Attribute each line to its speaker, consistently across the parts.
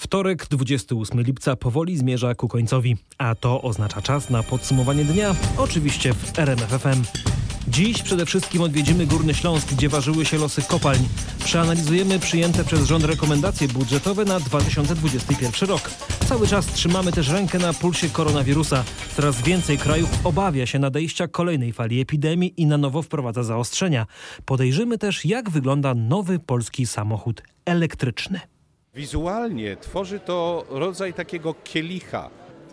Speaker 1: Wtorek, 28 lipca powoli zmierza ku końcowi, a to oznacza czas na podsumowanie dnia, oczywiście w RMFFM. Dziś przede wszystkim odwiedzimy Górny Śląsk, gdzie ważyły się losy kopalń. Przeanalizujemy przyjęte przez rząd rekomendacje budżetowe na 2021 rok. Cały czas trzymamy też rękę na pulsie koronawirusa. Coraz więcej krajów obawia się nadejścia kolejnej fali epidemii i na nowo wprowadza zaostrzenia. Podejrzymy też, jak wygląda nowy polski samochód elektryczny.
Speaker 2: Wizualnie tworzy to rodzaj takiego kielicha,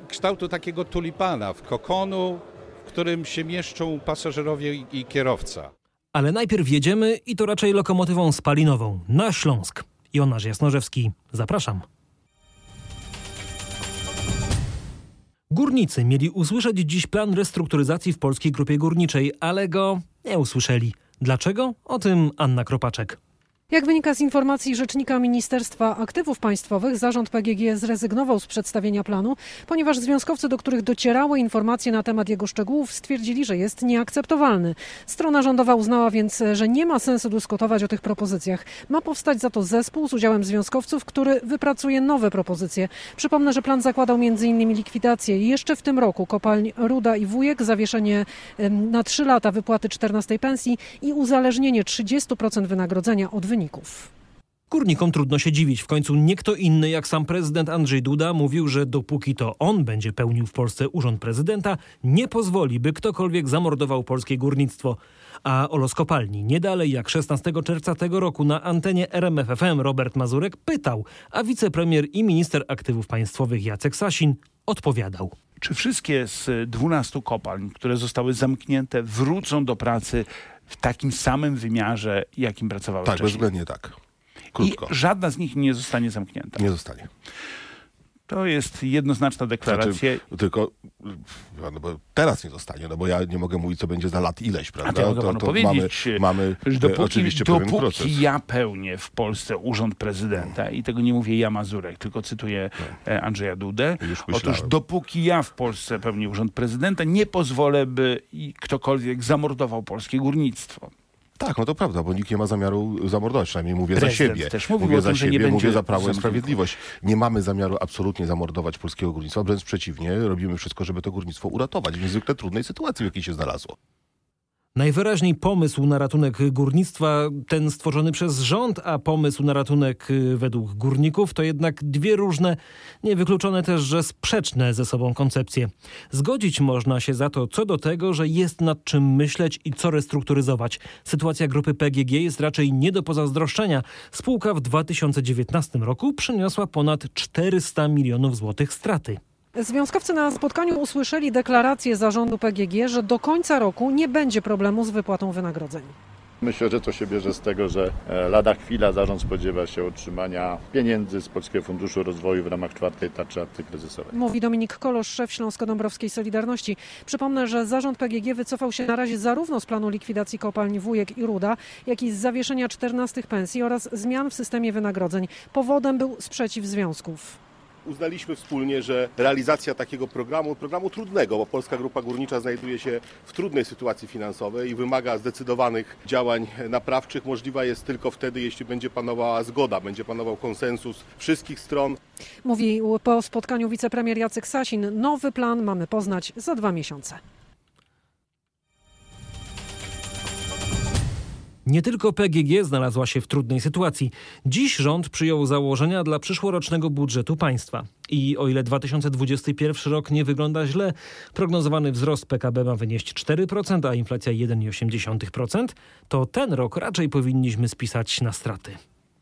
Speaker 2: kształtu takiego tulipana w kokonu, w którym się mieszczą pasażerowie i kierowca.
Speaker 1: Ale najpierw jedziemy i to raczej lokomotywą spalinową na Śląsk. Jonasz Jasnorzewski, zapraszam. Górnicy mieli usłyszeć dziś plan restrukturyzacji w Polskiej Grupie Górniczej, ale go nie usłyszeli. Dlaczego? O tym Anna Kropaczek.
Speaker 3: Jak wynika z informacji rzecznika Ministerstwa Aktywów Państwowych, zarząd PGG zrezygnował z przedstawienia planu, ponieważ związkowcy, do których docierały informacje na temat jego szczegółów, stwierdzili, że jest nieakceptowalny. Strona rządowa uznała więc, że nie ma sensu dyskutować o tych propozycjach. Ma powstać za to zespół z udziałem związkowców, który wypracuje nowe propozycje. Przypomnę, że plan zakładał m.in. likwidację jeszcze w tym roku kopalń Ruda i Wujek, zawieszenie na 3 lata wypłaty 14 pensji i uzależnienie 30% wynagrodzenia od wyników wyników.
Speaker 1: Górnikom trudno się dziwić. W końcu nie kto inny jak sam prezydent Andrzej Duda mówił, że dopóki to on będzie pełnił w Polsce urząd prezydenta, nie pozwoli, by ktokolwiek zamordował polskie górnictwo. A o los kopalni nie dalej jak 16 czerwca tego roku na antenie RMFFM Robert Mazurek pytał, a wicepremier i minister aktywów państwowych Jacek Sasin odpowiadał.
Speaker 4: Czy wszystkie z 12 kopalń, które zostały zamknięte, wrócą do pracy w takim samym wymiarze, jakim pracowały
Speaker 5: tak,
Speaker 4: wcześniej.
Speaker 5: Tak, bezwzględnie tak. Krótko.
Speaker 4: I żadna z nich nie zostanie zamknięta.
Speaker 5: Nie zostanie.
Speaker 4: To jest jednoznaczna deklaracja. Znaczy,
Speaker 5: tylko no bo teraz nie zostanie, no bo ja nie mogę mówić, co będzie za lat ileś, prawda?
Speaker 4: A to, ja mogę to, to powiedzieć, mamy, mamy że dopóki, oczywiście dopóki proces. ja pełnię w Polsce urząd prezydenta i tego nie mówię ja Mazurek, tylko cytuję no. E, Andrzeja Dudę. Otóż dopóki ja w Polsce pełnię urząd prezydenta, nie pozwolę, by ktokolwiek zamordował polskie górnictwo.
Speaker 5: Tak, no to prawda, bo nikt nie ma zamiaru zamordować, przynajmniej mówię Prezydent za siebie.
Speaker 4: Też
Speaker 5: mówię
Speaker 4: tym,
Speaker 5: za siebie,
Speaker 4: mówię
Speaker 5: za Prawo i Sprawiedliwość. Nie mamy zamiaru absolutnie zamordować polskiego górnictwa, wręcz przeciwnie, robimy wszystko, żeby to górnictwo uratować w niezwykle trudnej sytuacji, w jakiej się znalazło.
Speaker 1: Najwyraźniej pomysł na ratunek górnictwa, ten stworzony przez rząd, a pomysł na ratunek y, według górników to jednak dwie różne, niewykluczone też, że sprzeczne ze sobą koncepcje. Zgodzić można się za to co do tego, że jest nad czym myśleć i co restrukturyzować. Sytuacja grupy PGG jest raczej nie do pozazdroszczenia. Spółka w 2019 roku przyniosła ponad 400 milionów złotych straty.
Speaker 3: Związkowcy na spotkaniu usłyszeli deklarację zarządu PGG, że do końca roku nie będzie problemu z wypłatą wynagrodzeń.
Speaker 6: Myślę, że to się bierze z tego, że e, lada chwila zarząd spodziewa się otrzymania pieniędzy z Polskiego Funduszu Rozwoju w ramach czwartej tarczy antykryzysowej.
Speaker 3: Mówi Dominik Kolosz, szef Śląsko-Dąbrowskiej Solidarności. Przypomnę, że zarząd PGG wycofał się na razie zarówno z planu likwidacji kopalni Wujek i Ruda, jak i z zawieszenia 14 pensji oraz zmian w systemie wynagrodzeń. Powodem był sprzeciw związków
Speaker 7: uznaliśmy wspólnie, że realizacja takiego programu, programu trudnego, bo Polska Grupa Górnicza znajduje się w trudnej sytuacji finansowej i wymaga zdecydowanych działań naprawczych, możliwa jest tylko wtedy, jeśli będzie panowała zgoda, będzie panował konsensus wszystkich stron.
Speaker 3: Mówi po spotkaniu wicepremier Jacek Sasin. Nowy plan mamy poznać za dwa miesiące.
Speaker 1: Nie tylko PGG znalazła się w trudnej sytuacji. Dziś rząd przyjął założenia dla przyszłorocznego budżetu państwa. I o ile 2021 rok nie wygląda źle, prognozowany wzrost PKB ma wynieść 4%, a inflacja 1,8%, to ten rok raczej powinniśmy spisać na straty.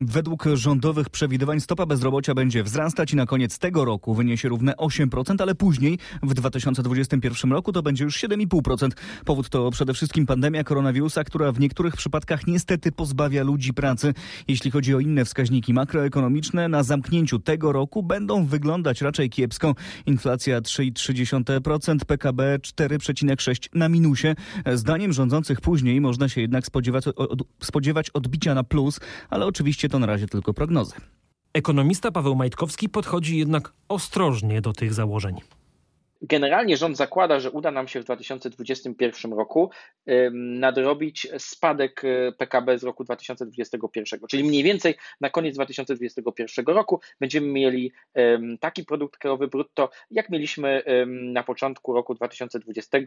Speaker 8: Według rządowych przewidywań stopa bezrobocia będzie wzrastać i na koniec tego roku wyniesie równe 8%, ale później w 2021 roku to będzie już 7,5%. Powód to przede wszystkim pandemia koronawirusa, która w niektórych przypadkach niestety pozbawia ludzi pracy. Jeśli chodzi o inne wskaźniki makroekonomiczne, na zamknięciu tego roku będą wyglądać raczej kiepsko. Inflacja 3,3%, PKB 4,6% na minusie. Zdaniem rządzących później można się jednak spodziewać, spodziewać odbicia na plus, ale oczywiście to na razie tylko prognozy.
Speaker 1: Ekonomista Paweł Majtkowski podchodzi jednak ostrożnie do tych założeń
Speaker 9: generalnie rząd zakłada, że uda nam się w 2021 roku nadrobić spadek PKB z roku 2021, czyli mniej więcej na koniec 2021 roku będziemy mieli taki produkt krajowy brutto, jak mieliśmy na początku roku 2020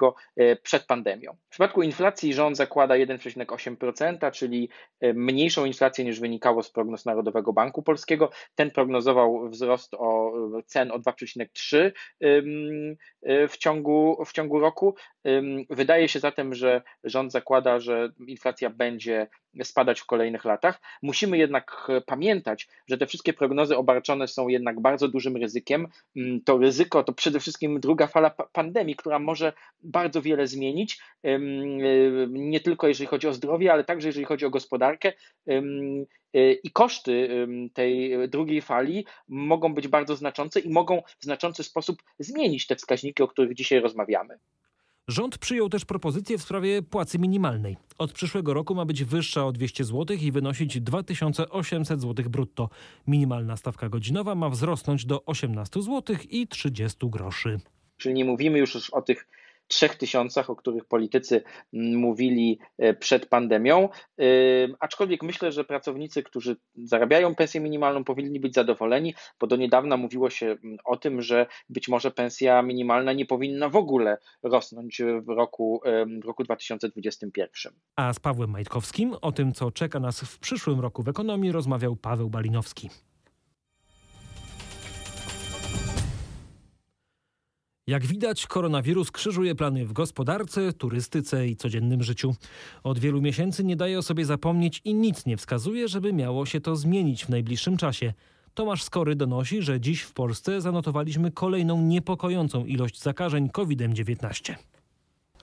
Speaker 9: przed pandemią. W przypadku inflacji rząd zakłada 1,8%, czyli mniejszą inflację niż wynikało z prognoz Narodowego Banku Polskiego. Ten prognozował wzrost o cen o 2,3 w ciągu, w ciągu roku. Wydaje się zatem, że rząd zakłada, że inflacja będzie spadać w kolejnych latach. Musimy jednak pamiętać, że te wszystkie prognozy obarczone są jednak bardzo dużym ryzykiem. To ryzyko to przede wszystkim druga fala pandemii, która może bardzo wiele zmienić, nie tylko jeżeli chodzi o zdrowie, ale także jeżeli chodzi o gospodarkę. I koszty tej drugiej fali mogą być bardzo znaczące i mogą w znaczący sposób zmienić te wskaźniki, o których dzisiaj rozmawiamy.
Speaker 1: Rząd przyjął też propozycję w sprawie płacy minimalnej. Od przyszłego roku ma być wyższa o 200 zł i wynosić 2800 zł brutto. Minimalna stawka godzinowa ma wzrosnąć do 18 zł i 30 groszy.
Speaker 9: Czyli nie mówimy już o tych trzech tysiącach, o których politycy mm, mówili e, przed pandemią. Aczkolwiek myślę, że pracownicy, którzy zarabiają pensję minimalną, powinni być zadowoleni, bo do niedawna mówiło się mm, o tym, że być może pensja minimalna nie powinna w ogóle rosnąć w roku, w roku 2021.
Speaker 1: A z Pawłem Majtkowskim o tym, co czeka nas w przyszłym roku w ekonomii, rozmawiał Paweł Balinowski. Jak widać, koronawirus krzyżuje plany w gospodarce, turystyce i codziennym życiu. Od wielu miesięcy nie daje o sobie zapomnieć i nic nie wskazuje, żeby miało się to zmienić w najbliższym czasie. Tomasz Skory donosi, że dziś w Polsce zanotowaliśmy kolejną niepokojącą ilość zakażeń COVID-19.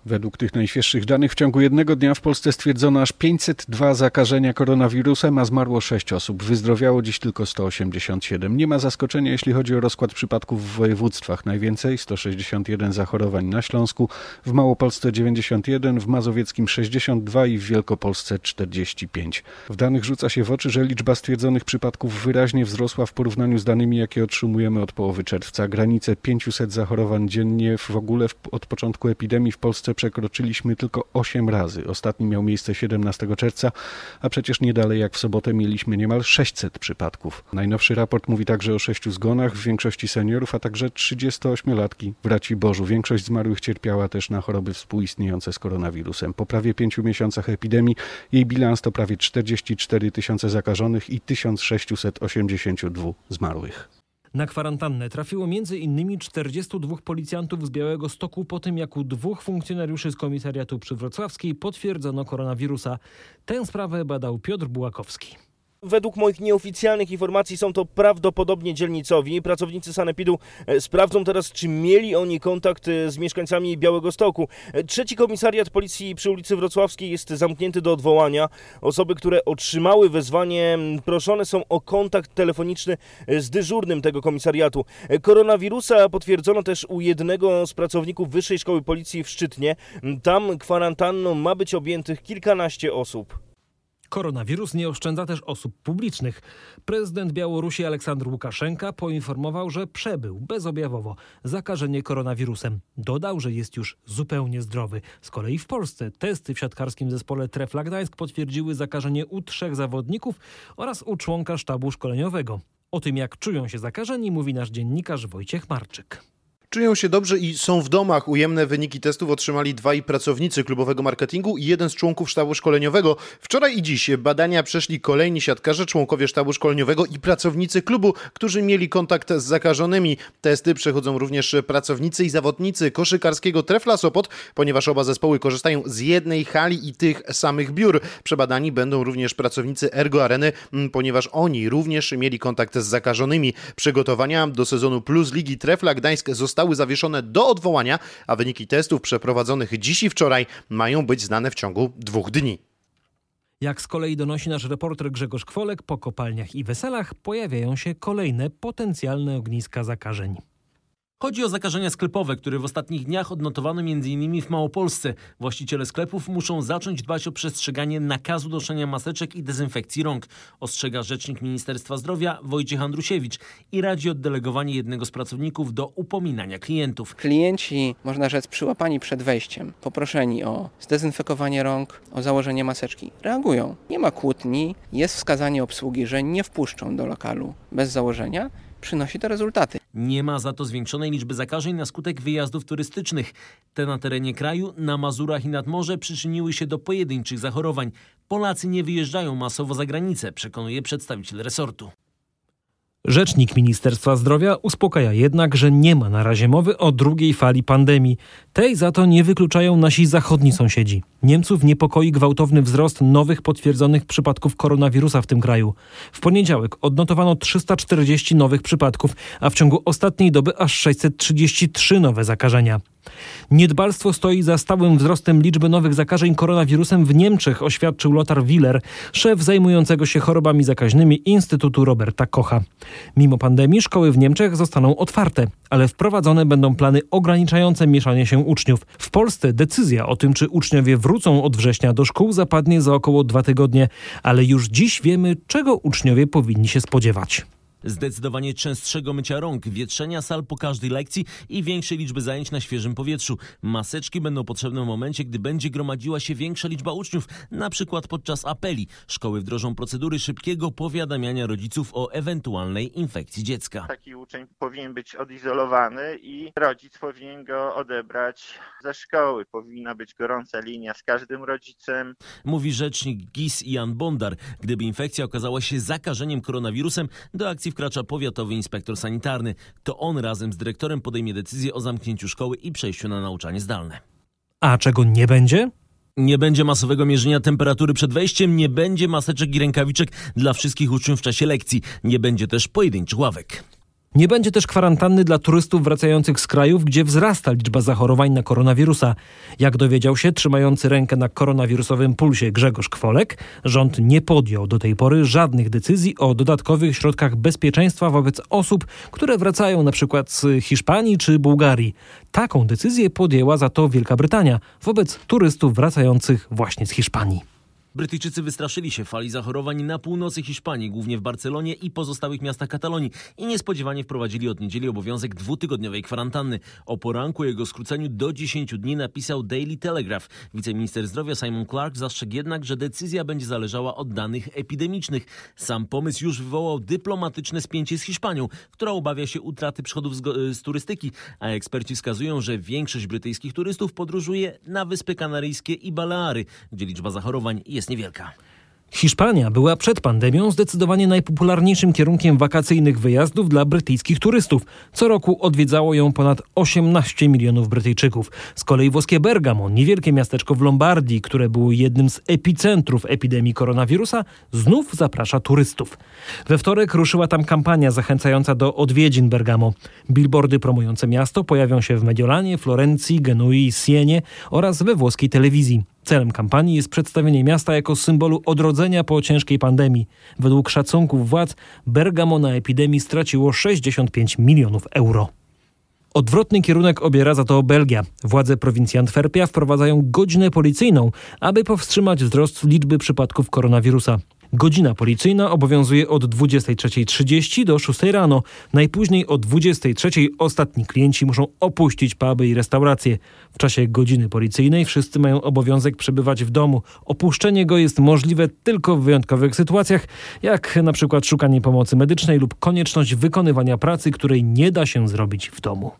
Speaker 10: Według tych najświeższych danych w ciągu jednego dnia w Polsce stwierdzono aż 502 zakażenia koronawirusem, a zmarło 6 osób. Wyzdrowiało dziś tylko 187. Nie ma zaskoczenia, jeśli chodzi o rozkład przypadków w województwach. Najwięcej 161 zachorowań na Śląsku, w Małopolsce 91, w Mazowieckim 62 i w Wielkopolsce 45. W danych rzuca się w oczy, że liczba stwierdzonych przypadków wyraźnie wzrosła w porównaniu z danymi, jakie otrzymujemy od połowy czerwca. Granice 500 zachorowań dziennie w ogóle od początku epidemii w Polsce przekroczyliśmy tylko 8 razy. Ostatni miał miejsce 17 czerwca, a przecież nie dalej jak w sobotę mieliśmy niemal 600 przypadków. Najnowszy raport mówi także o 6 zgonach, w większości seniorów, a także 38-latki w Bożu. Większość zmarłych cierpiała też na choroby współistniejące z koronawirusem. Po prawie 5 miesiącach epidemii jej bilans to prawie 44 tysiące zakażonych i 1682 zmarłych.
Speaker 1: Na kwarantannę trafiło m.in. 42 policjantów z Białego Stoku po tym, jak u dwóch funkcjonariuszy z komisariatu przy Wrocławskiej potwierdzono koronawirusa. Tę sprawę badał Piotr Bułakowski.
Speaker 11: Według moich nieoficjalnych informacji są to prawdopodobnie dzielnicowi. Pracownicy Sanepidu e, sprawdzą teraz, czy mieli oni kontakt e, z mieszkańcami Białego Stoku. E, trzeci komisariat policji przy ulicy Wrocławskiej jest zamknięty do odwołania. Osoby, które otrzymały wezwanie, proszone są o kontakt telefoniczny z dyżurnym tego komisariatu. Koronawirusa potwierdzono też u jednego z pracowników Wyższej Szkoły Policji w Szczytnie. Tam kwarantanną ma być objętych kilkanaście osób.
Speaker 1: Koronawirus nie oszczędza też osób publicznych. Prezydent Białorusi Aleksander Łukaszenka poinformował, że przebył bezobjawowo zakażenie koronawirusem. Dodał, że jest już zupełnie zdrowy. Z kolei w Polsce testy w siatkarskim zespole Trefla Gdańsk potwierdziły zakażenie u trzech zawodników oraz u członka sztabu szkoleniowego. O tym, jak czują się zakażeni, mówi nasz dziennikarz Wojciech Marczyk.
Speaker 12: Czują się dobrze i są w domach. Ujemne wyniki testów otrzymali dwaj pracownicy klubowego marketingu i jeden z członków sztabu szkoleniowego. Wczoraj i dziś badania przeszli kolejni siatkarze, członkowie sztabu szkoleniowego i pracownicy klubu, którzy mieli kontakt z zakażonymi. Testy przechodzą również pracownicy i zawodnicy koszykarskiego Trefla Sopot, ponieważ oba zespoły korzystają z jednej hali i tych samych biur. Przebadani będą również pracownicy Ergo Areny, ponieważ oni również mieli kontakt z zakażonymi. Przygotowania do sezonu Plus Ligi Trefla Gdańsk zostały zostały zawieszone do odwołania, a wyniki testów przeprowadzonych dziś i wczoraj mają być znane w ciągu dwóch dni.
Speaker 1: Jak z kolei donosi nasz reporter Grzegorz Kwolek, po kopalniach i weselach pojawiają się kolejne potencjalne ogniska zakażeń.
Speaker 13: Chodzi o zakażenia sklepowe, które w ostatnich dniach odnotowano m.in. w Małopolsce. Właściciele sklepów muszą zacząć dbać o przestrzeganie nakazu noszenia maseczek i dezynfekcji rąk, ostrzega rzecznik Ministerstwa Zdrowia Wojciech Andrusiewicz i radzi oddelegowanie jednego z pracowników do upominania klientów.
Speaker 14: Klienci, można rzec, przyłapani przed wejściem, poproszeni o zdezynfekowanie rąk, o założenie maseczki, reagują. Nie ma kłótni, jest wskazanie obsługi, że nie wpuszczą do lokalu bez założenia przynosi to rezultaty.
Speaker 13: Nie ma za to zwiększonej liczby zakażeń na skutek wyjazdów turystycznych. Te na terenie kraju, na Mazurach i nad morze przyczyniły się do pojedynczych zachorowań. Polacy nie wyjeżdżają masowo za granicę, przekonuje przedstawiciel resortu.
Speaker 1: Rzecznik Ministerstwa Zdrowia uspokaja jednak, że nie ma na razie mowy o drugiej fali pandemii. Tej za to nie wykluczają nasi zachodni sąsiedzi. Niemców niepokoi gwałtowny wzrost nowych potwierdzonych przypadków koronawirusa w tym kraju. W poniedziałek odnotowano 340 nowych przypadków, a w ciągu ostatniej doby aż 633 nowe zakażenia. Niedbalstwo stoi za stałym wzrostem liczby nowych zakażeń koronawirusem w Niemczech, oświadczył Lothar Willer, szef zajmującego się chorobami zakaźnymi Instytutu Roberta Kocha. Mimo pandemii szkoły w Niemczech zostaną otwarte, ale wprowadzone będą plany ograniczające mieszanie się uczniów. W Polsce decyzja o tym, czy uczniowie wrócą od września do szkół zapadnie za około dwa tygodnie, ale już dziś wiemy, czego uczniowie powinni się spodziewać.
Speaker 13: Zdecydowanie częstszego mycia rąk, wietrzenia sal po każdej lekcji i większej liczby zajęć na świeżym powietrzu. Maseczki będą potrzebne w momencie, gdy będzie gromadziła się większa liczba uczniów, na przykład podczas apeli. Szkoły wdrożą procedury szybkiego powiadamiania rodziców o ewentualnej infekcji dziecka.
Speaker 15: Taki uczeń powinien być odizolowany i rodzic powinien go odebrać ze szkoły. Powinna być gorąca linia z każdym rodzicem.
Speaker 13: Mówi rzecznik GIS Jan Bondar. Gdyby infekcja okazała się zakażeniem koronawirusem, do akcji wkracza powiatowy inspektor sanitarny. To on razem z dyrektorem podejmie decyzję o zamknięciu szkoły i przejściu na nauczanie zdalne.
Speaker 1: A czego nie będzie?
Speaker 13: Nie będzie masowego mierzenia temperatury przed wejściem, nie będzie maseczek i rękawiczek dla wszystkich uczniów w czasie lekcji, nie będzie też pojedynczych ławek.
Speaker 1: Nie będzie też kwarantanny dla turystów wracających z krajów, gdzie wzrasta liczba zachorowań na koronawirusa. Jak dowiedział się trzymający rękę na koronawirusowym pulsie Grzegorz Kwolek, rząd nie podjął do tej pory żadnych decyzji o dodatkowych środkach bezpieczeństwa wobec osób, które wracają przykład z Hiszpanii czy Bułgarii. Taką decyzję podjęła za to Wielka Brytania wobec turystów wracających właśnie z Hiszpanii.
Speaker 13: Brytyjczycy wystraszyli się fali zachorowań na północy Hiszpanii, głównie w Barcelonie i pozostałych miastach Katalonii i niespodziewanie wprowadzili od niedzieli obowiązek dwutygodniowej kwarantanny. O poranku jego skróceniu do 10 dni napisał Daily Telegraph. Wiceminister zdrowia Simon Clark zastrzegł jednak, że decyzja będzie zależała od danych epidemicznych. Sam pomysł już wywołał dyplomatyczne spięcie z Hiszpanią, która obawia się utraty przychodów z, z turystyki, a eksperci wskazują, że większość brytyjskich turystów podróżuje na Wyspy Kanaryjskie i Baleary, gdzie liczba zachorowań jest jest niewielka.
Speaker 1: Hiszpania była przed pandemią zdecydowanie najpopularniejszym kierunkiem wakacyjnych wyjazdów dla brytyjskich turystów. Co roku odwiedzało ją ponad 18 milionów Brytyjczyków. Z kolei włoskie Bergamo, niewielkie miasteczko w Lombardii, które było jednym z epicentrów epidemii koronawirusa, znów zaprasza turystów. We wtorek ruszyła tam kampania zachęcająca do odwiedzin Bergamo. Billboardy promujące miasto pojawią się w Mediolanie, Florencji, Genui, Sienie oraz we włoskiej telewizji. Celem kampanii jest przedstawienie miasta jako symbolu odrodzenia po ciężkiej pandemii. Według szacunków władz Bergamo na epidemii straciło 65 milionów euro. Odwrotny kierunek obiera za to Belgia. Władze prowincji Antwerpia wprowadzają godzinę policyjną, aby powstrzymać wzrost liczby przypadków koronawirusa. Godzina policyjna obowiązuje od 23.30 do 6 rano. Najpóźniej o 23.00 ostatni klienci muszą opuścić puby i restauracje. W czasie godziny policyjnej wszyscy mają obowiązek przebywać w domu. Opuszczenie go jest możliwe tylko w wyjątkowych sytuacjach, jak na przykład szukanie pomocy medycznej lub konieczność wykonywania pracy, której nie da się zrobić w domu.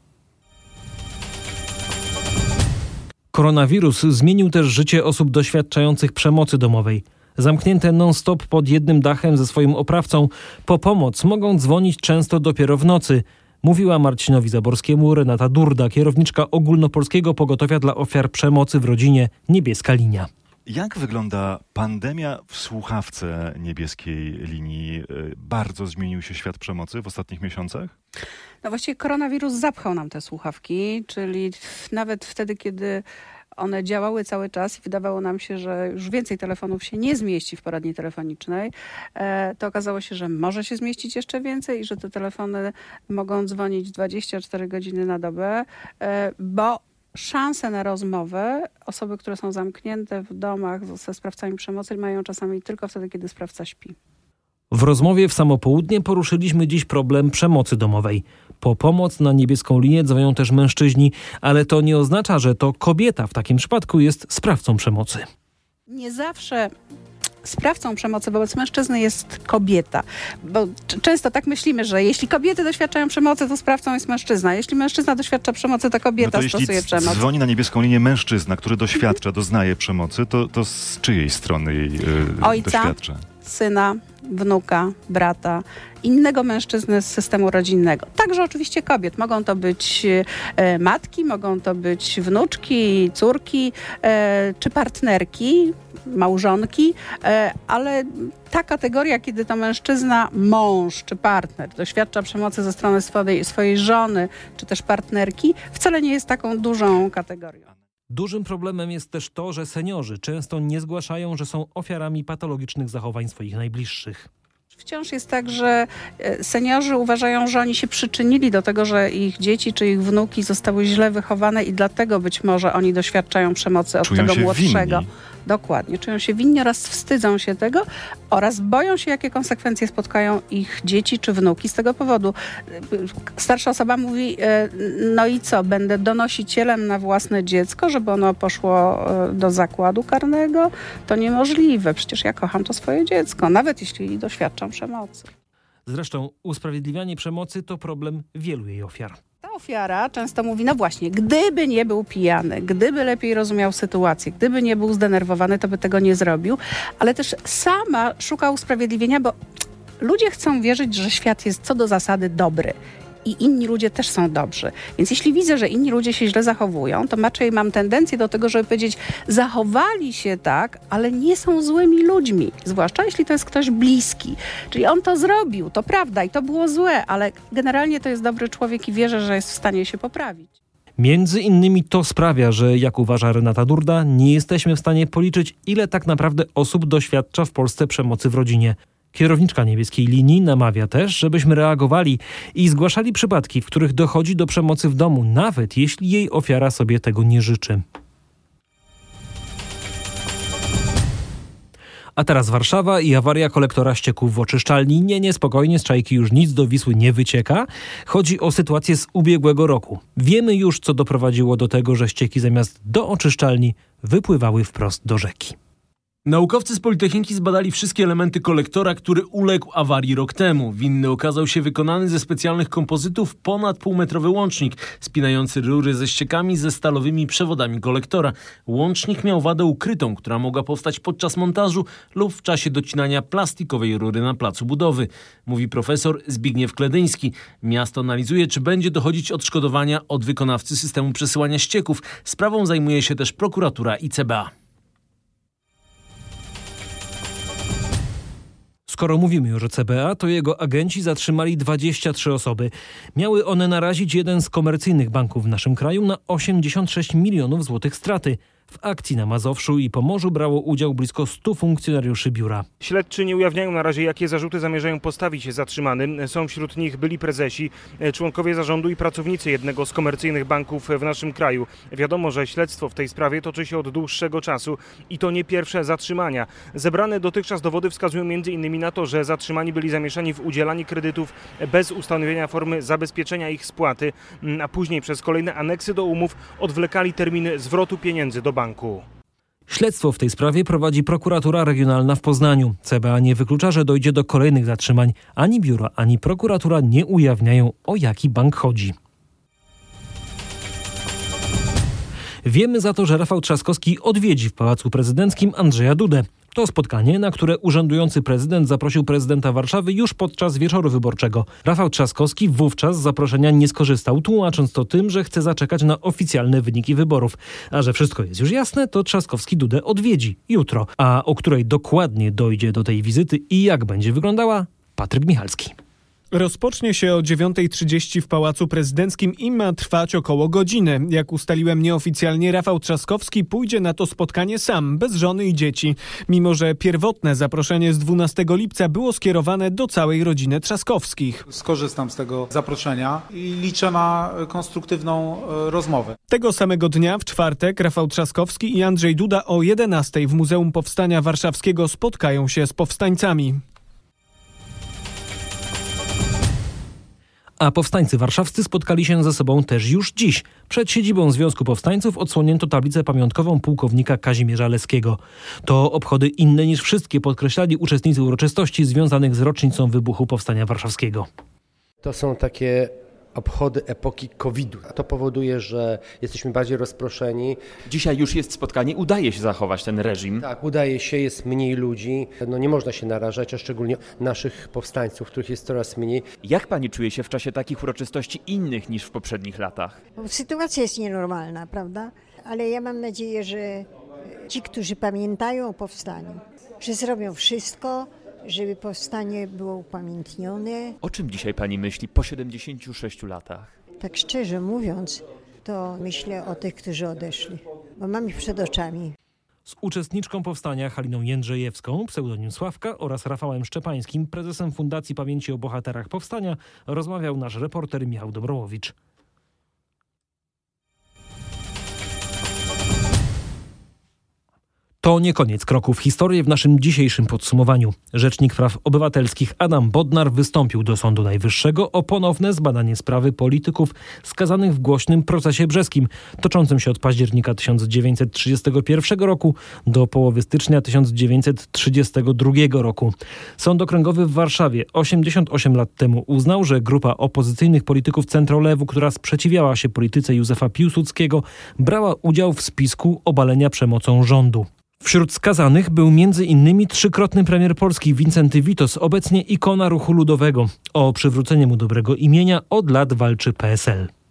Speaker 1: Koronawirus zmienił też życie osób doświadczających przemocy domowej zamknięte non-stop pod jednym dachem ze swoim oprawcą, po pomoc mogą dzwonić często dopiero w nocy. Mówiła Marcinowi Zaborskiemu Renata Durda, kierowniczka ogólnopolskiego pogotowia dla ofiar przemocy w rodzinie Niebieska Linia.
Speaker 16: Jak wygląda pandemia w słuchawce niebieskiej linii? Y, bardzo zmienił się świat przemocy w ostatnich miesiącach?
Speaker 17: No właściwie koronawirus zapchał nam te słuchawki, czyli nawet wtedy, kiedy One działały cały czas i wydawało nam się, że już więcej telefonów się nie zmieści w poradni telefonicznej. E, to okazało się, że może się zmieścić jeszcze więcej i że te telefony mogą dzwonić 24 godziny na dobę, e, bo szanse na rozmowę osoby, które są zamknięte w domach ze sprawcami przemocy mają czasami tylko wtedy, kiedy sprawca śpi.
Speaker 1: W rozmowie w samo południe poruszyliśmy dziś problem przemocy domowej. Po pomoc na niebieską linię dzwonią też mężczyźni, ale to nie oznacza, że to kobieta w takim przypadku jest sprawcą przemocy.
Speaker 17: Nie zawsze sprawcą przemocy wobec mężczyzny jest kobieta. Bo często tak myślimy, że jeśli kobiety doświadczają przemocy, to sprawcą jest mężczyzna. Jeśli mężczyzna doświadcza przemocy, to kobieta
Speaker 16: no to
Speaker 17: stosuje
Speaker 16: jeśli
Speaker 17: przemoc.
Speaker 16: dzwoni na niebieską linię mężczyzna, który doświadcza, doznaje przemocy, to, to z czyjej strony jej yy,
Speaker 17: Ojca,
Speaker 16: doświadcza?
Speaker 17: syna, wnuka, brata, innego mężczyzny z systemu rodzinnego. Także oczywiście kobiet. Mogą to być e, matki, mogą to być wnuczki, córki e, czy partnerki, małżonki, e, ale ta kategoria, kiedy to mężczyzna, mąż czy partner doświadcza przemocy ze strony swojej, swojej żony czy też partnerki, wcale nie jest taką dużą kategorią.
Speaker 1: Dużym problemem jest też to, że seniorzy często nie zgłaszają, że są ofiarami patologicznych zachowań swoich najbliższych.
Speaker 17: Wciąż jest tak, że e, seniorzy uważają, że oni się przyczynili do tego, że ich dzieci czy ich wnuki zostały źle wychowane i dlatego być może oni doświadczają przemocy od
Speaker 16: Czują
Speaker 17: tego młodszego.
Speaker 16: Winni.
Speaker 17: Dokładnie. Czują się winni oraz wstydzą się tego oraz boją się, jakie konsekwencje spotkają ich dzieci czy wnuki z tego powodu. Starsza osoba mówi, e, no i co, będę donosicielem na własne dziecko, żeby ono poszło e, do zakładu karnego? To niemożliwe. Przecież ja kocham to swoje dziecko, nawet jeśli doświadczam przemocy.
Speaker 1: Zresztą usprawiedliwianie przemocy to problem wielu jej ofiar
Speaker 17: ofiara często mówi, no właśnie, gdyby nie był pijany, gdyby lepiej rozumiał sytuację, gdyby nie był zdenerwowany, to by tego nie zrobił, ale też sama szuka usprawiedliwienia, bo ludzie chcą wierzyć, że świat jest co do zasady dobry i inni ludzie też są dobrzy. Więc jeśli widzę, że inni ludzie się źle zachowują, to raczej mam tendencję do tego, żeby powiedzieć, zachowali się tak, ale nie są złymi ludźmi. Zwłaszcza jeśli to jest ktoś bliski. Czyli on to zrobił, to prawda i to było złe, ale generalnie to jest dobry człowiek i wierzę, że jest w stanie się poprawić.
Speaker 1: Między innymi to sprawia, że jak uważa Renata Durda, nie jesteśmy w stanie policzyć, ile tak naprawdę osób doświadcza w Polsce przemocy w rodzinie. Kierowniczka niebieskiej linii namawia też, żebyśmy reagowali i zgłaszali przypadki, w których dochodzi do przemocy w domu, nawet jeśli jej ofiara sobie tego nie życzy. A teraz Warszawa i awaria kolektora ścieków w oczyszczalni. Nie, niespokojnie, z czajki już nic do Wisły nie wycieka. Chodzi o sytuację z ubiegłego roku. Wiemy już, co doprowadziło do tego, że ścieki zamiast do oczyszczalni wypływały wprost do rzeki.
Speaker 13: Naukowcy z Politechniki zbadali wszystkie elementy kolektora, który uległ awarii rok temu. Winny okazał się wykonany ze specjalnych kompozytów ponad półmetrowy łącznik, spinający rury ze ściekami ze stalowymi przewodami kolektora. Łącznik miał wadę ukrytą, która mogła powstać podczas montażu lub w czasie docinania plastikowej rury na placu budowy, mówi profesor Zbigniew Kledyński. Miasto analizuje, czy będzie dochodzić odszkodowania od wykonawcy systemu przesyłania ścieków. Sprawą zajmuje się też prokuratura i CBA.
Speaker 1: Skoro mówimy już o CBA, to jego agenci zatrzymali 23 osoby. Miały one narazić jeden z komercyjnych banków w naszym kraju na 86 milionów złotych straty. W akcji na Mazowszu i Pomorzu brało udział blisko 100 funkcjonariuszy biura.
Speaker 18: Śledczy nie ujawniają na razie, jakie zarzuty zamierzają postawić zatrzymanym. Są wśród nich byli prezesi, członkowie zarządu i pracownicy jednego z komercyjnych banków w naszym kraju. Wiadomo, że śledztwo w tej sprawie toczy się od dłuższego czasu i to nie pierwsze zatrzymania. Zebrane dotychczas dowody wskazują m.in. na to, że zatrzymani byli zamieszani w udzielaniu kredytów bez ustanowienia formy zabezpieczenia ich spłaty, a później przez kolejne aneksy do umów odwlekali terminy zwrotu pieniędzy do banku.
Speaker 1: Śledztwo w tej sprawie prowadzi prokuratura regionalna w Poznaniu. CBA nie wyklucza, że dojdzie do kolejnych zatrzymań. Ani biuro, ani prokuratura nie ujawniają, o jaki bank chodzi. Wiemy za to, że Rafał Trzaskowski odwiedzi w Pałacu Prezydenckim Andrzeja Dudę. To spotkanie, na które urzędujący prezydent zaprosił prezydenta Warszawy już podczas wieczoru wyborczego. Rafał Trzaskowski wówczas z zaproszenia nie skorzystał, tłumacząc to tym, że chce zaczekać na oficjalne wyniki wyborów. A że wszystko jest już jasne, to Trzaskowski Dudę odwiedzi jutro. A o której dokładnie dojdzie do tej wizyty i jak będzie wyglądała, Patryk Michalski.
Speaker 19: Rozpocznie się o 9.30 w Pałacu Prezydenckim i ma trwać około godziny. Jak ustaliłem nieoficjalnie, Rafał Trzaskowski pójdzie na to spotkanie sam, bez żony i dzieci. Mimo, że pierwotne zaproszenie z 12 lipca było skierowane do całej rodziny Trzaskowskich.
Speaker 20: Skorzystam z tego zaproszenia i liczę na konstruktywną e, rozmowę.
Speaker 19: Tego samego dnia, w czwartek, Rafał Trzaskowski i Andrzej Duda o 11 w Muzeum Powstania Warszawskiego spotkają się z powstańcami.
Speaker 1: A powstańcy warszawscy spotkali się ze sobą też już dziś. Przed siedzibą Związku Powstańców odsłonięto tablicę pamiątkową pułkownika Kazimierza Leskiego. To obchody inne niż wszystkie podkreślali uczestnicy uroczystości związanych z rocznicą wybuchu Powstania Warszawskiego.
Speaker 21: To są takie obchody epoki COVID-u. To powoduje, że jesteśmy bardziej rozproszeni.
Speaker 22: Dzisiaj już jest spotkanie, udaje się zachować ten reżim.
Speaker 21: Tak, udaje się, jest mniej ludzi. No nie można się narażać, a szczególnie naszych powstańców, których jest coraz mniej.
Speaker 22: Jak pani czuje się w czasie takich uroczystości innych niż w poprzednich latach?
Speaker 23: Sytuacja jest nienormalna, prawda? Ale ja mam nadzieję, że ci, którzy pamiętają o powstaniu, że zrobią wszystko, żeby powstanie było upamiętnione.
Speaker 22: O czym dzisiaj pani myśli po 76 latach?
Speaker 23: Tak szczerze mówiąc, to myślę o tych, którzy odeszli, bo mam ich przed oczami.
Speaker 1: Z uczestniczką powstania Haliną Jędrzejewską, pseudonim Sławka oraz Rafałem Szczepańskim, prezesem Fundacji Pamięci o Bohaterach Powstania, rozmawiał nasz reporter Michał Dobrowicz. To nie koniec kroków historii w naszym dzisiejszym podsumowaniu. Rzecznik Praw Obywatelskich Adam Bodnar wystąpił do Sądu Najwyższego o ponowne zbadanie sprawy polityków skazanych w głośnym procesie brzeskim, toczącym się od października 1931 roku do połowy stycznia 1932 roku. Sąd Okręgowy w Warszawie 88 lat temu uznał, że grupa opozycyjnych polityków centrolewu, która sprzeciwiała się polityce Józefa Piłsudskiego, brała udział w spisku obalenia przemocą rządu. Wśród skazanych był m.in. trzykrotny premier Polski Wincenty Witos, obecnie ikona ruchu ludowego. O przywrócenie mu dobrego imienia od lat walczy PSL.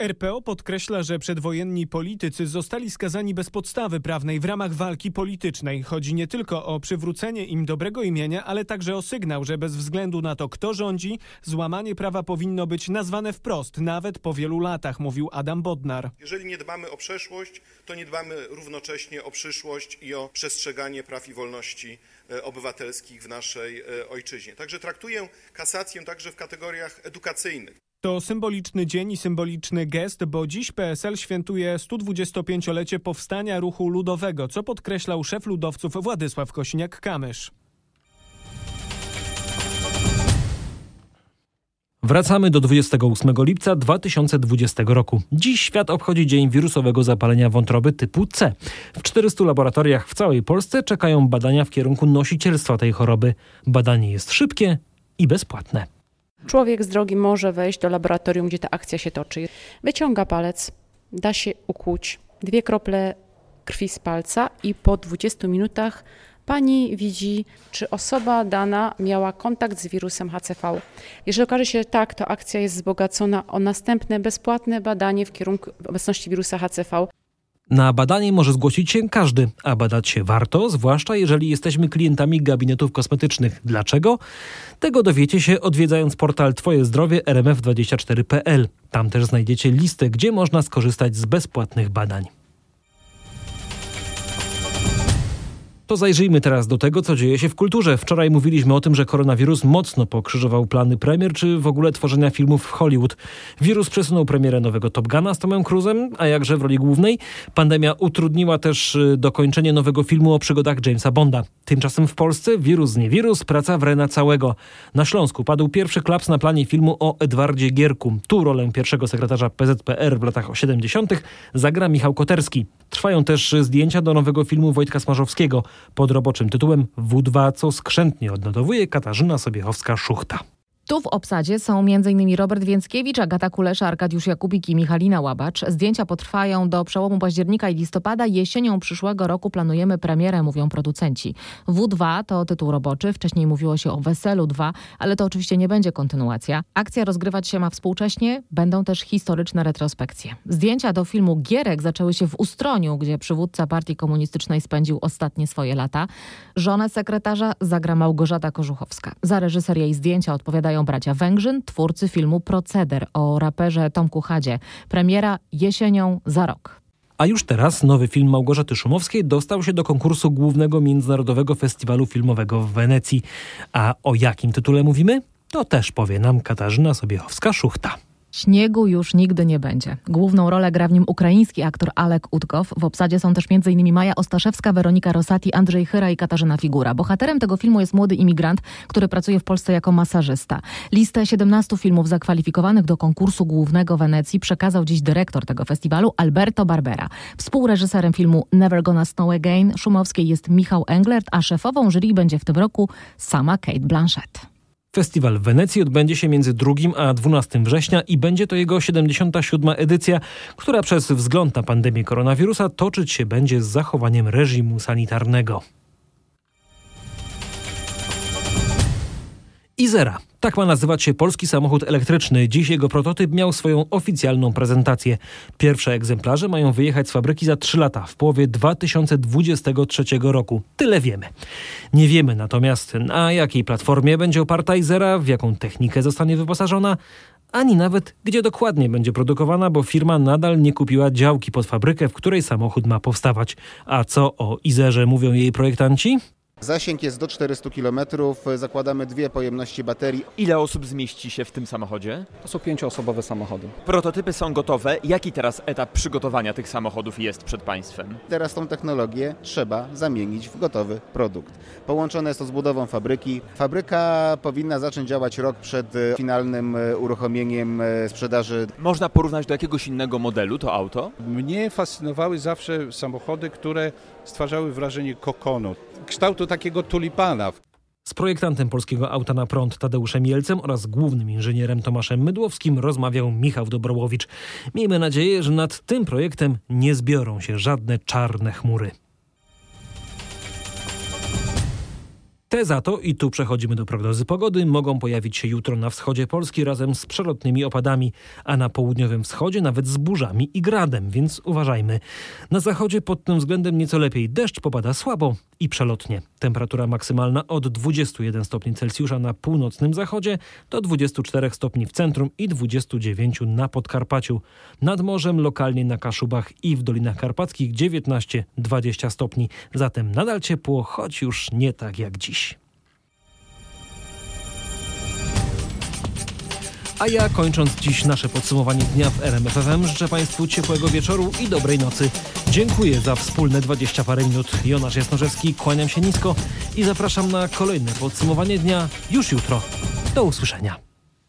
Speaker 19: RPO podkreśla, że przedwojenni politycy zostali skazani bez podstawy prawnej w ramach walki politycznej. Chodzi nie tylko o przywrócenie im dobrego imienia, ale także o sygnał, że bez względu na to, kto rządzi, złamanie prawa powinno być nazwane wprost, nawet po wielu latach, mówił Adam Bodnar.
Speaker 24: Jeżeli nie dbamy o przeszłość, to nie dbamy równocześnie o przyszłość i o przestrzeganie praw i wolności e, obywatelskich w naszej e, ojczyźnie. Także traktuję kasację także w kategoriach edukacyjnych.
Speaker 19: To symboliczny dzień i symboliczny gest, bo dziś PSL świętuje 125-lecie powstania ruchu ludowego, co podkreślał szef ludowców Władysław Kosiniak-Kamysz.
Speaker 1: Wracamy do 28 lipca 2020 roku. Dziś świat obchodzi Dzień wirusowego zapalenia wątroby typu C. W 400 laboratoriach w całej Polsce czekają badania w kierunku nosicielstwa tej choroby. Badanie jest szybkie i bezpłatne.
Speaker 25: Człowiek z drogi może wejść do laboratorium, gdzie ta akcja się toczy. Wyciąga palec, da się ukuć dwie krople krwi z palca i po 20 minutach pani widzi, czy osoba dana miała kontakt z wirusem HCV. Jeżeli okaże się tak, to akcja jest wzbogacona o następne bezpłatne badanie w kierunku obecności wirusa HCV.
Speaker 1: Na badanie może zgłosić się każdy, a badać się warto, zwłaszcza jeżeli jesteśmy klientami gabinetów kosmetycznych. Dlaczego? Tego dowiecie się odwiedzając portal Twoje zdrowie rmf24.pl. Tam też znajdziecie listę, gdzie można skorzystać z bezpłatnych badań. To zajrzyjmy teraz do tego, co dzieje się w kulturze. Wczoraj mówiliśmy o tym, że koronawirus mocno pokrzyżował plany premier, czy w ogóle tworzenia filmów w Hollywood. Wirus przesunął premierę nowego Top Guna z Tomem Cruzem, a jakże w roli głównej. Pandemia utrudniła też y, dokończenie nowego filmu o przygodach Jamesa Bonda. Tymczasem w Polsce wirus nie wirus, praca wrena całego. Na Śląsku padł pierwszy klaps na planie filmu o Edwardzie Gierku. Tu rolę pierwszego sekretarza PZPR w latach 70. zagra Michał Koterski. Trwają też zdjęcia do nowego filmu Wojtka Smarzowskiego pod roboczym tytułem W2, co skrzętnie odnotowuje Katarzyna Sobiechowska-Szuchta.
Speaker 26: Tu w obsadzie są m.in. Robert Więckiewicz, Agata Kulesza, Arkadiusz Jakubik i Michalina Łabacz. Zdjęcia potrwają do przełomu października i listopada. Jesienią przyszłego roku planujemy premierę, mówią producenci. W2 to tytuł roboczy. Wcześniej mówiło się o Weselu 2, ale to oczywiście nie będzie kontynuacja. Akcja rozgrywać się ma współcześnie. Będą też historyczne retrospekcje. Zdjęcia do filmu Gierek zaczęły się w Ustroniu, gdzie przywódca partii komunistycznej spędził ostatnie swoje lata. Żonę sekretarza zagra Małgorzata Korzuchowska. Za reżyserię i zdjęcia odpowiadają wspierają bracia Węgrzyn, twórcy filmu Proceder o raperze Tomku Chadzie. Premiera jesienią za rok.
Speaker 1: A już teraz nowy film Małgorzaty Szumowskiej dostał się do konkursu głównego Międzynarodowego Festiwalu Filmowego w Wenecji. A o jakim tytule mówimy? To też powie nam Katarzyna Sobiechowska-Szuchta.
Speaker 26: Śniegu już nigdy nie będzie. Główną rolę gra w nim ukraiński aktor Alek Utkow. W obsadzie są też m.in. Maja Ostaszewska, Weronika Rosati, Andrzej Chyra i Katarzyna Figura. Bohaterem tego filmu jest młody imigrant, który pracuje w Polsce jako masażysta. Listę 17 filmów zakwalifikowanych do konkursu głównego Wenecji przekazał dziś dyrektor tego festiwalu Alberto Barbera. Współreżyserem filmu Never Gonna Snow Again Szumowskiej jest Michał Englert, a szefową jury będzie w tym roku sama Kate Blanchett.
Speaker 1: Festiwal w Wenecji odbędzie się między 2 a 12 września i będzie to jego 77. edycja, która przez wzgląd na pandemię koronawirusa toczyć się będzie z zachowaniem reżimu sanitarnego. Izera. Tak ma nazywać się polski samochód elektryczny. Dziś jego prototyp miał swoją oficjalną prezentację. Pierwsze egzemplarze mają wyjechać z fabryki za 3 lata, w połowie 2023 roku. Tyle wiemy. Nie wiemy natomiast, na jakiej platformie będzie oparta Izera, w jaką technikę zostanie wyposażona, ani nawet gdzie dokładnie będzie produkowana, bo firma nadal nie kupiła działki pod fabrykę, w której samochód ma powstawać. A co o Izerze mówią jej projektanci?
Speaker 27: Zasięg jest do 400 km, zakładamy dwie pojemności baterii.
Speaker 22: Ile osób zmieści się w tym samochodzie?
Speaker 28: To są pięcioosobowe samochody.
Speaker 22: Prototypy są gotowe. Jaki teraz etap przygotowania tych samochodów jest przed Państwem?
Speaker 27: Teraz tą technologię trzeba zamienić w gotowy produkt. Połączone jest to z budową fabryki. Fabryka powinna zacząć działać rok przed e, finalnym e, uruchomieniem e, sprzedaży.
Speaker 22: Można porównać do jakiegoś innego modelu to auto?
Speaker 28: Mnie fascynowały zawsze samochody, które stwarzały wrażenie kokonu, kształtu takiego tulipana.
Speaker 1: Z projektantem polskiego auta na prąd Tadeuszem Jelcem oraz głównym inżynierem Tomaszem Mydłowskim rozmawiał Michał Dobrołowicz. Miejmy nadzieję, że nad tym projektem nie zbiorą się żadne czarne chmury. Te za to, i tu przechodzimy do prognozy pogody, mogą pojawić się jutro na wschodzie Polski razem z przelotnymi opadami, a na południowym wschodzie nawet z burzami i gradem, więc uważajmy. Na zachodzie pod tym względem nieco lepiej deszcz popada słabo i przelotnie. Temperatura maksymalna od 21 stopni Celsjusza na północnym zachodzie do 24 stopni w centrum i 29 na Podkarpaciu. Nad morzem lokalnie na Kaszubach i w Dolinach Karpackich 19-20 stopni. Zatem nadal ciepło, choć już nie tak jak dziś. A ja kończąc dziś nasze podsumowanie dnia w RMFFM życzę Państwu ciepłego wieczoru i dobrej nocy. Dziękuję za wspólne 20 parę minut. Jonasz Jasnorzewski, kłaniam się nisko i zapraszam na kolejne podsumowanie dnia już jutro. Do usłyszenia.